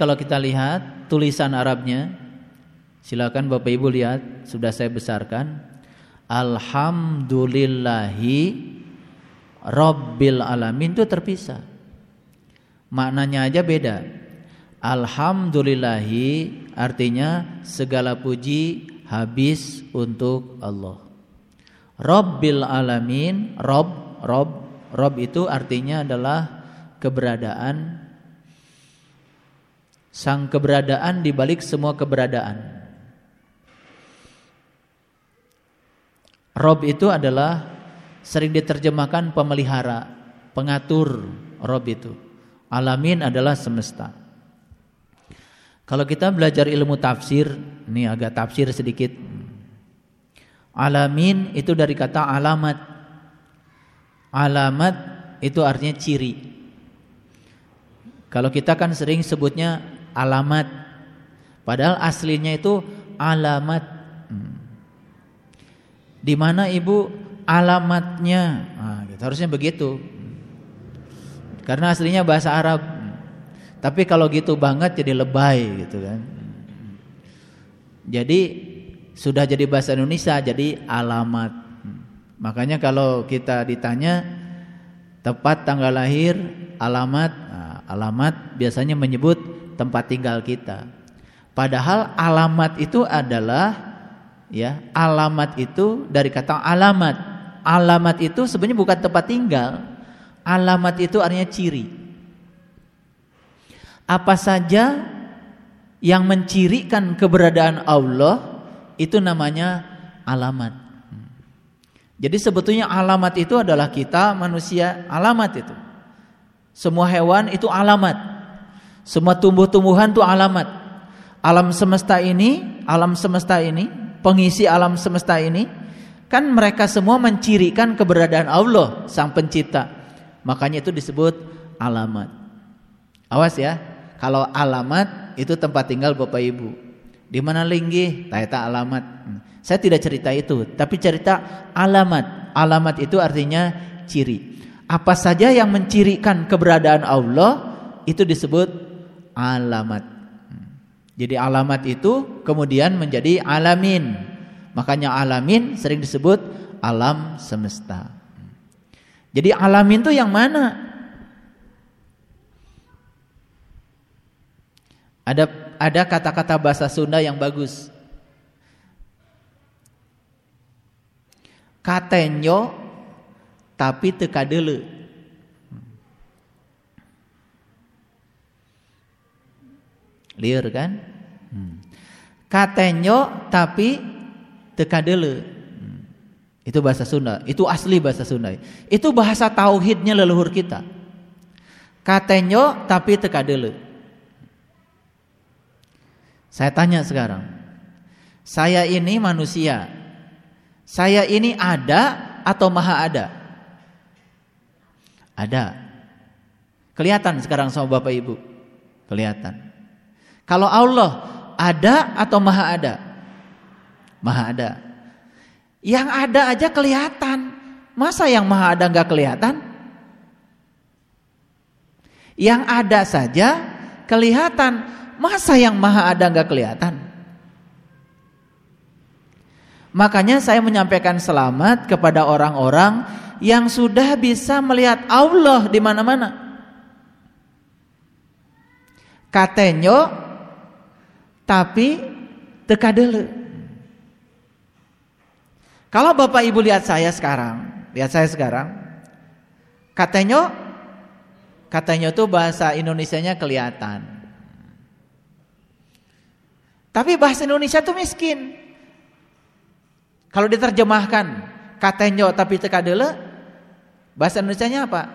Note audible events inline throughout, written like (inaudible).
kalau kita lihat tulisan Arabnya, silakan Bapak Ibu lihat, sudah saya besarkan. Alhamdulillahi Rabbil alamin itu terpisah. Maknanya aja beda. Alhamdulillahi artinya segala puji habis untuk Allah. Rabbil alamin, Rob, Rob, Rob itu artinya adalah keberadaan sang keberadaan di balik semua keberadaan. Rob itu adalah sering diterjemahkan pemelihara, pengatur Rob itu. Alamin adalah semesta. Kalau kita belajar ilmu tafsir, ini agak tafsir sedikit. Alamin itu dari kata alamat. Alamat itu artinya ciri. Kalau kita kan sering sebutnya alamat. Padahal aslinya itu alamat. Di mana ibu alamatnya? Nah, gitu. harusnya begitu. Karena aslinya bahasa Arab. Tapi kalau gitu banget jadi lebay gitu kan. Jadi sudah jadi bahasa Indonesia jadi alamat. Makanya kalau kita ditanya tepat tanggal lahir, alamat, nah, alamat biasanya menyebut tempat tinggal kita. Padahal alamat itu adalah ya, alamat itu dari kata alamat. Alamat itu sebenarnya bukan tempat tinggal. Alamat itu artinya ciri apa saja yang mencirikan keberadaan Allah itu namanya alamat. Jadi sebetulnya alamat itu adalah kita manusia alamat itu. Semua hewan itu alamat. Semua tumbuh-tumbuhan itu alamat. Alam semesta ini, alam semesta ini, pengisi alam semesta ini kan mereka semua mencirikan keberadaan Allah sang pencipta. Makanya itu disebut alamat. Awas ya, kalau alamat itu tempat tinggal Bapak Ibu. Di mana linggih? Taeta alamat. Saya tidak cerita itu, tapi cerita alamat. Alamat itu artinya ciri. Apa saja yang mencirikan keberadaan Allah itu disebut alamat. Jadi alamat itu kemudian menjadi alamin. Makanya alamin sering disebut alam semesta. Jadi alamin itu yang mana? Ada ada kata-kata bahasa Sunda yang bagus. Katenyo tapi teka. Liar kan? Hmm. Katenyo tapi teka dulu. Hmm. Itu bahasa Sunda. Itu asli bahasa Sunda. Itu bahasa tauhidnya leluhur kita. Katenyo tapi teka dulu. Saya tanya sekarang. Saya ini manusia. Saya ini ada atau maha ada? Ada. Kelihatan sekarang sama Bapak Ibu? Kelihatan. Kalau Allah ada atau maha ada? Maha ada. Yang ada aja kelihatan. Masa yang maha ada nggak kelihatan? Yang ada saja kelihatan. Masa yang maha ada nggak kelihatan? Makanya saya menyampaikan selamat kepada orang-orang yang sudah bisa melihat Allah di mana-mana. Katenyo tapi teka dulu. Kalau Bapak Ibu lihat saya sekarang, lihat saya sekarang. Katenyo Katanya itu bahasa Indonesianya kelihatan. Tapi bahasa Indonesia itu miskin. Kalau diterjemahkan katenyo tapi teka dele, bahasa Indonesia-nya apa?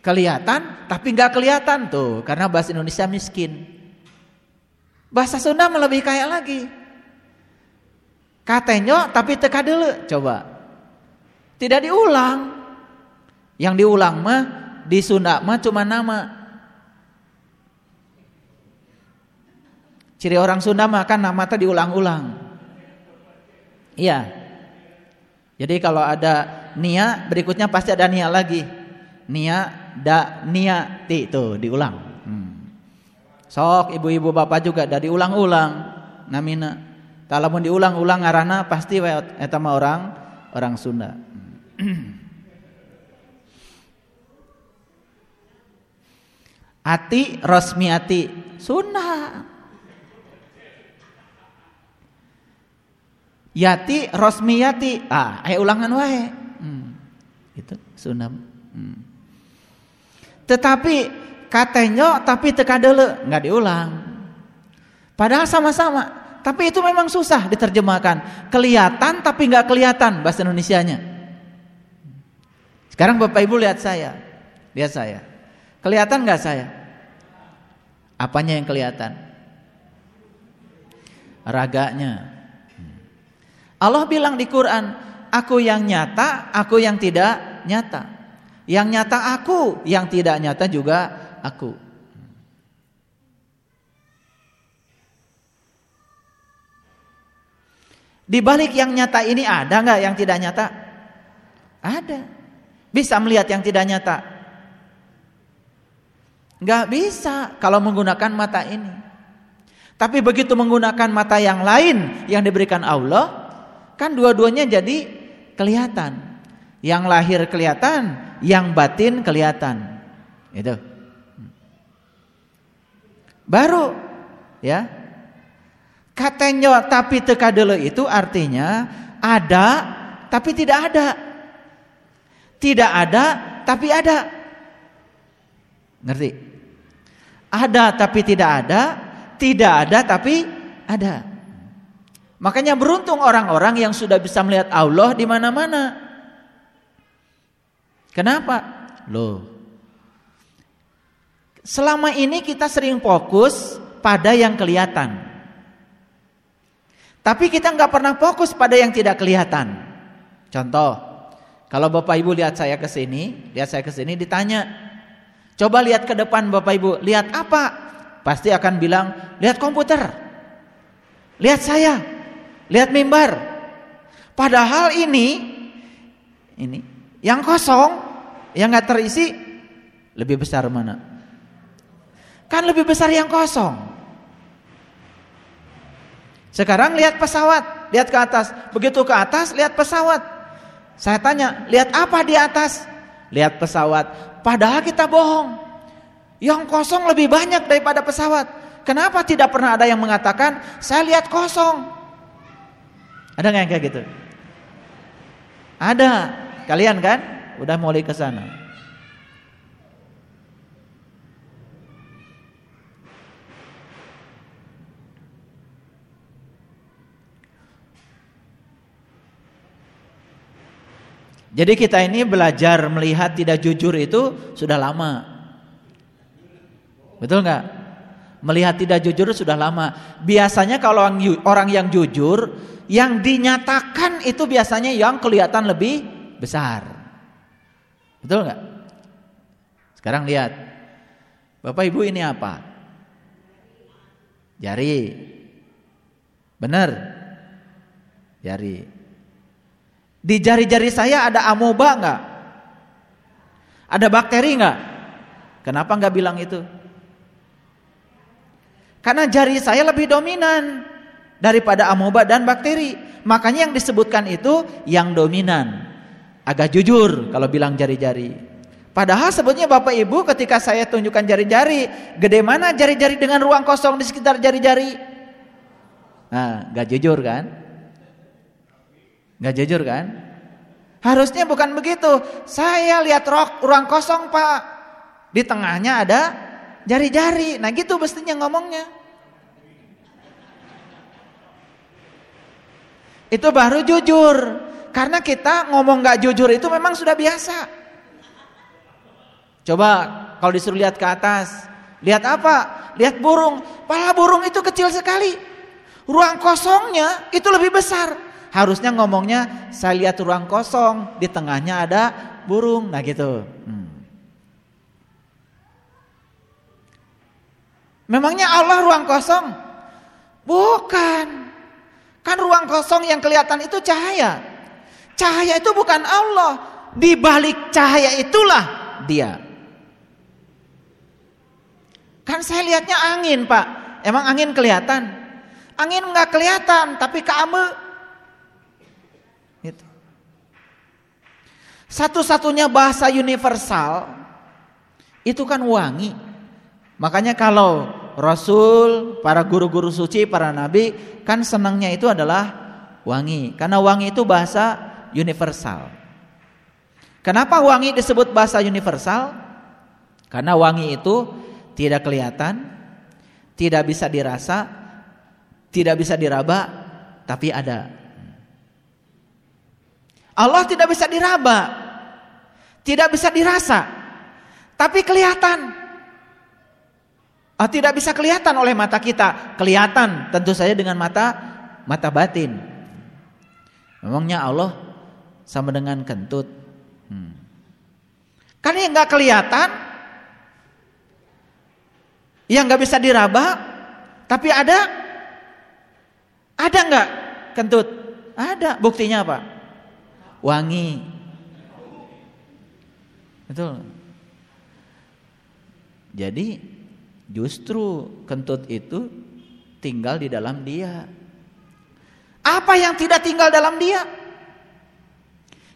Kelihatan tapi nggak kelihatan tuh karena bahasa Indonesia miskin. Bahasa Sunda lebih kaya lagi. Katenyo tapi teka dele, coba. Tidak diulang. Yang diulang mah di Sunda mah cuma nama. Ciri orang Sunda makan nama tadi diulang-ulang. Iya. Jadi kalau ada nia, berikutnya pasti ada nia lagi. Nia, da, nia, ti itu diulang. Sok ibu-ibu bapak juga dari ulang-ulang namina. Talamun diulang-ulang ngarana pasti eta mah orang orang Sunda. (clears throat) Ati Rosmiati Sunda. Yati Rosmiyati. Ah, ayo ulangan wae. Hmm. Itu Sunda. Hmm. Tetapi katanya tapi teka dulu nggak diulang. Padahal sama-sama. Tapi itu memang susah diterjemahkan. Kelihatan tapi nggak kelihatan bahasa Indonesianya. Sekarang Bapak Ibu lihat saya. Lihat saya. Kelihatan nggak saya? Apanya yang kelihatan? Raganya. Allah bilang di Quran, aku yang nyata, aku yang tidak nyata. Yang nyata aku, yang tidak nyata juga aku. Di balik yang nyata ini ada nggak yang tidak nyata? Ada. Bisa melihat yang tidak nyata? Nggak bisa kalau menggunakan mata ini. Tapi begitu menggunakan mata yang lain yang diberikan Allah, kan dua-duanya jadi kelihatan. Yang lahir kelihatan, yang batin kelihatan. Itu. Baru ya. Katanya tapi teka dulu itu artinya ada tapi tidak ada. Tidak ada tapi ada. Ngerti? Ada tapi tidak ada, tidak ada tapi ada. Makanya beruntung orang-orang yang sudah bisa melihat Allah di mana-mana. Kenapa? Loh. Selama ini kita sering fokus pada yang kelihatan. Tapi kita nggak pernah fokus pada yang tidak kelihatan. Contoh, kalau Bapak Ibu lihat saya ke sini, lihat saya ke sini ditanya, coba lihat ke depan Bapak Ibu, lihat apa? Pasti akan bilang, lihat komputer. Lihat saya. Lihat mimbar. Padahal ini ini yang kosong, yang nggak terisi lebih besar mana? Kan lebih besar yang kosong. Sekarang lihat pesawat, lihat ke atas. Begitu ke atas, lihat pesawat. Saya tanya, lihat apa di atas? Lihat pesawat. Padahal kita bohong. Yang kosong lebih banyak daripada pesawat. Kenapa tidak pernah ada yang mengatakan, saya lihat kosong? Ada nggak yang kayak gitu? Ada. Kalian kan? Udah mulai ke sana. Jadi kita ini belajar melihat tidak jujur itu sudah lama. Betul nggak? Melihat tidak jujur sudah lama. Biasanya kalau orang yang jujur, yang dinyatakan itu biasanya yang kelihatan lebih besar. Betul nggak? Sekarang lihat. Bapak Ibu ini apa? Jari. Benar? Jari. Di jari-jari saya ada amoeba enggak? Ada bakteri enggak? Kenapa enggak bilang itu? Karena jari saya lebih dominan daripada amoeba dan bakteri. Makanya yang disebutkan itu yang dominan. Agak jujur kalau bilang jari-jari. Padahal sebetulnya Bapak Ibu ketika saya tunjukkan jari-jari, gede mana jari-jari dengan ruang kosong di sekitar jari-jari? Nah, gak jujur kan? Gak jujur kan? Harusnya bukan begitu. Saya lihat rok, ruang kosong pak. Di tengahnya ada jari-jari. Nah gitu mestinya ngomongnya. Itu baru jujur. Karena kita ngomong gak jujur itu memang sudah biasa. Coba kalau disuruh lihat ke atas. Lihat apa? Lihat burung. Pala burung itu kecil sekali. Ruang kosongnya itu lebih besar. Harusnya ngomongnya saya lihat ruang kosong, di tengahnya ada burung. Nah gitu. Hmm. Memangnya Allah ruang kosong? Bukan. Kan ruang kosong yang kelihatan itu cahaya. Cahaya itu bukan Allah. Di balik cahaya itulah dia. Kan saya lihatnya angin, Pak. Emang angin kelihatan? Angin nggak kelihatan, tapi kamu Satu-satunya bahasa universal itu kan wangi. Makanya kalau Rasul, para guru-guru suci, para nabi kan senangnya itu adalah wangi. Karena wangi itu bahasa universal. Kenapa wangi disebut bahasa universal? Karena wangi itu tidak kelihatan, tidak bisa dirasa, tidak bisa diraba, tapi ada. Allah tidak bisa diraba, tidak bisa dirasa, tapi kelihatan. Oh, tidak bisa kelihatan oleh mata kita, kelihatan tentu saja dengan mata mata batin. Memangnya Allah sama dengan kentut? Hmm. Kan yang nggak kelihatan, yang nggak bisa diraba, tapi ada, ada nggak kentut? Ada. Buktinya apa? Wangi. Betul. Jadi justru kentut itu tinggal di dalam dia. Apa yang tidak tinggal dalam dia?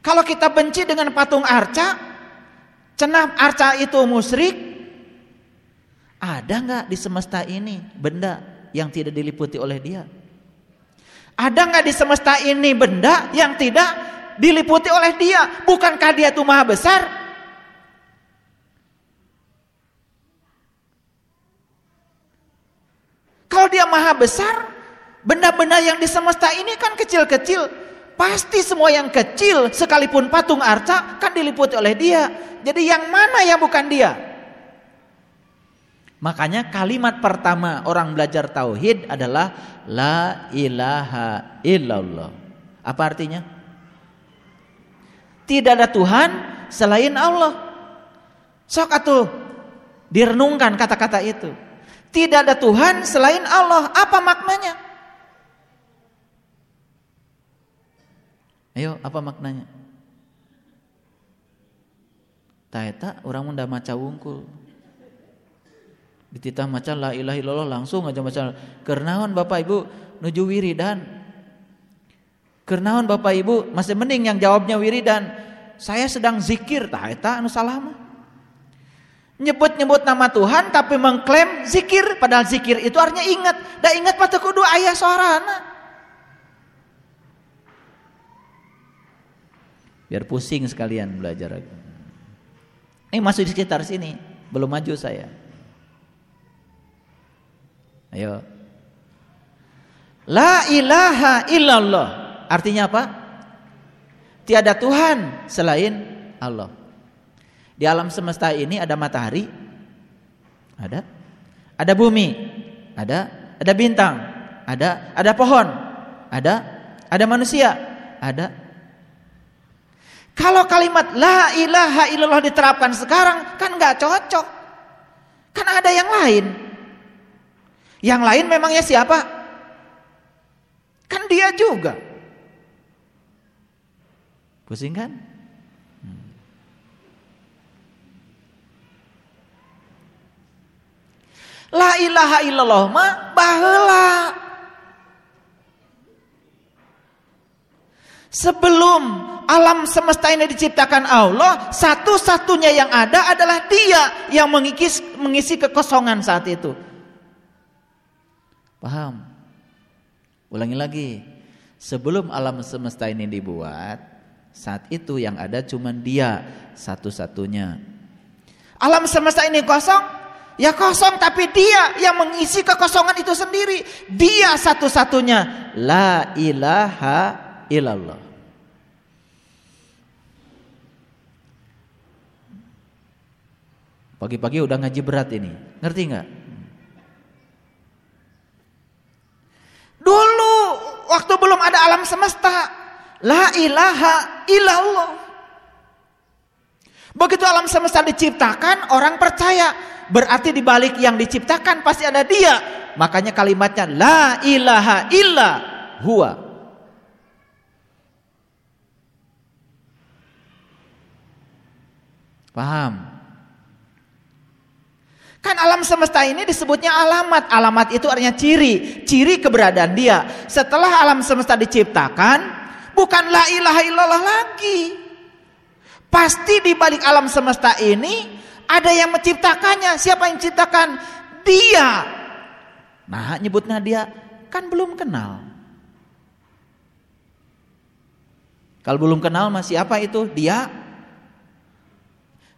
Kalau kita benci dengan patung arca, cenah arca itu musyrik, ada nggak di semesta ini benda yang tidak diliputi oleh dia? Ada nggak di semesta ini benda yang tidak diliputi oleh dia? Bukankah dia itu maha besar? Kalau dia maha besar, benda-benda yang di semesta ini kan kecil-kecil. Pasti semua yang kecil sekalipun patung arca kan diliputi oleh dia. Jadi yang mana yang bukan dia? Makanya kalimat pertama orang belajar tauhid adalah la ilaha illallah. Apa artinya? Tidak ada Tuhan selain Allah. Sok atuh direnungkan kata-kata itu. Tidak ada Tuhan selain Allah. Apa maknanya? Ayo, apa maknanya? Taeta orang munda maca wungkul. Dititah maca la ilaha illallah langsung aja maca. Kernaon Bapak Ibu nuju wiridan. Kernaon Bapak Ibu masih mending yang jawabnya wiridan. Saya sedang zikir taeta anu Nyebut-nyebut nama Tuhan tapi mengklaim zikir padahal zikir itu artinya ingat. Da ingat pada kudu ayah suarana. Biar pusing sekalian belajar. Ini masih di sekitar sini, belum maju saya. Ayo. La ilaha illallah. Artinya apa? Tiada Tuhan selain Allah. Di alam semesta ini ada matahari, ada, ada bumi, ada, ada bintang, ada, ada pohon, ada, ada manusia, ada, kalau kalimat la ilaha illallah diterapkan sekarang kan nggak cocok. Kan ada yang lain. Yang lain memangnya siapa? Kan dia juga. Pusing kan? La ilaha illallah mah baheula. Sebelum alam semesta ini diciptakan Allah, satu-satunya yang ada adalah Dia yang mengisi, mengisi kekosongan saat itu. Paham? Ulangi lagi. Sebelum alam semesta ini dibuat, saat itu yang ada cuma Dia satu-satunya. Alam semesta ini kosong, ya kosong tapi Dia yang mengisi kekosongan itu sendiri. Dia satu-satunya. La ilaha ilallah. Pagi-pagi udah ngaji berat ini, ngerti nggak? Dulu waktu belum ada alam semesta, la ilaha illallah. Begitu alam semesta diciptakan, orang percaya. Berarti di balik yang diciptakan pasti ada dia. Makanya kalimatnya la ilaha illa huwa. Paham? Kan alam semesta ini disebutnya alamat. Alamat itu artinya ciri, ciri keberadaan dia. Setelah alam semesta diciptakan, bukan la ilaha illallah lagi. Pasti di balik alam semesta ini ada yang menciptakannya. Siapa yang menciptakan? Dia. Nah, nyebutnya dia kan belum kenal. Kalau belum kenal masih apa itu? Dia.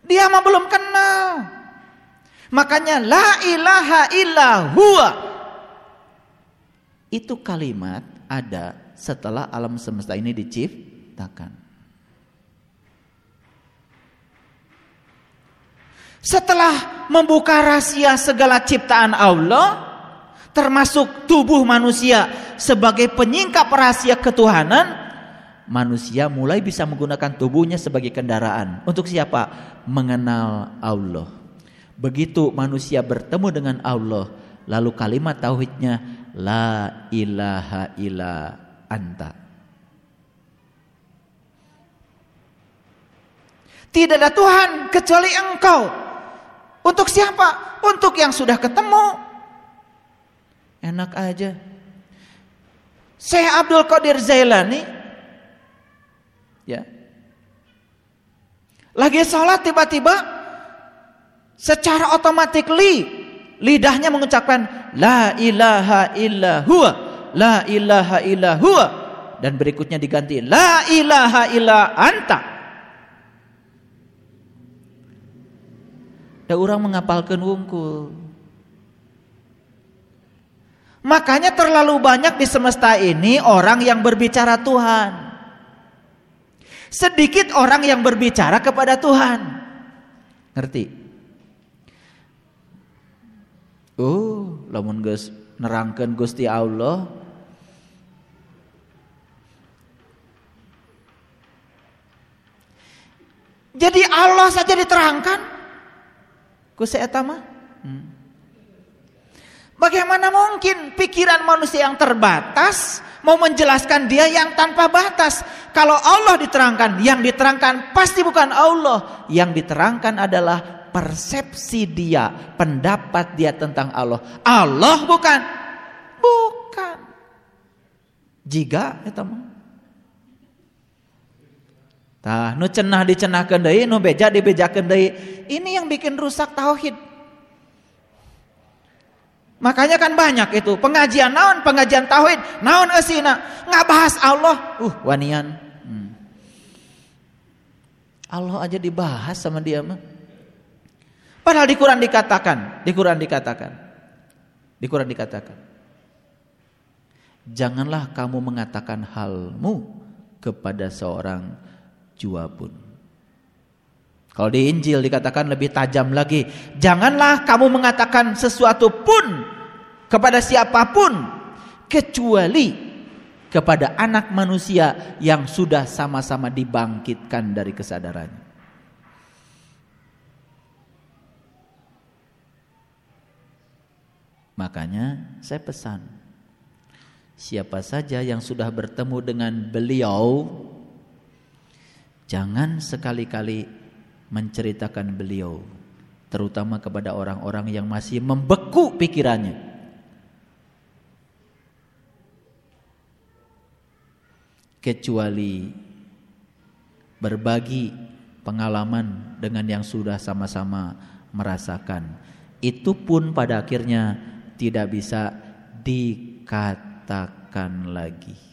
Dia mah belum kenal. Makanya la ilaha illa huwa. Itu kalimat ada setelah alam semesta ini diciptakan. Setelah membuka rahasia segala ciptaan Allah, termasuk tubuh manusia sebagai penyingkap rahasia ketuhanan, manusia mulai bisa menggunakan tubuhnya sebagai kendaraan. Untuk siapa? Mengenal Allah. Begitu manusia bertemu dengan Allah, lalu kalimat tauhidnya la ilaha illa anta. Tidak ada Tuhan kecuali Engkau. Untuk siapa? Untuk yang sudah ketemu. Enak aja. Syekh Abdul Qadir Zailani ya. Lagi sholat tiba-tiba secara otomatis lidahnya mengucapkan la ilaha illa huwa la ilaha illa huwa dan berikutnya diganti la ilaha illa anta orang mengapalkan wungkul. Makanya terlalu banyak di semesta ini orang yang berbicara Tuhan. Sedikit orang yang berbicara kepada Tuhan. Ngerti? Oh, lamun geus nerangkeun Gusti Allah. Jadi Allah saja diterangkan mah. Hmm. Bagaimana mungkin pikiran manusia yang terbatas mau menjelaskan dia yang tanpa batas? Kalau Allah diterangkan, yang diterangkan pasti bukan Allah. Yang diterangkan adalah persepsi dia, pendapat dia tentang Allah. Allah bukan. Bukan. Jika mah. Tah, nu cenah dicenahkeun deui, nu beja dibejakeun deui. Ini yang bikin rusak tauhid. Makanya kan banyak itu pengajian naon, pengajian tauhid, naon eusina, ngabahas Allah. Uh, wanian. Hmm. Allah aja dibahas sama dia mah. Padahal di Quran dikatakan, di Quran dikatakan, di Quran dikatakan, janganlah kamu mengatakan halmu kepada seorang jua pun. Kalau di Injil dikatakan lebih tajam lagi, janganlah kamu mengatakan sesuatu pun kepada siapa pun kecuali kepada anak manusia yang sudah sama-sama dibangkitkan dari kesadarannya. Makanya saya pesan Siapa saja yang sudah bertemu dengan beliau Jangan sekali-kali menceritakan beliau Terutama kepada orang-orang yang masih membeku pikirannya Kecuali berbagi pengalaman dengan yang sudah sama-sama merasakan Itu pun pada akhirnya tidak bisa dikatakan lagi.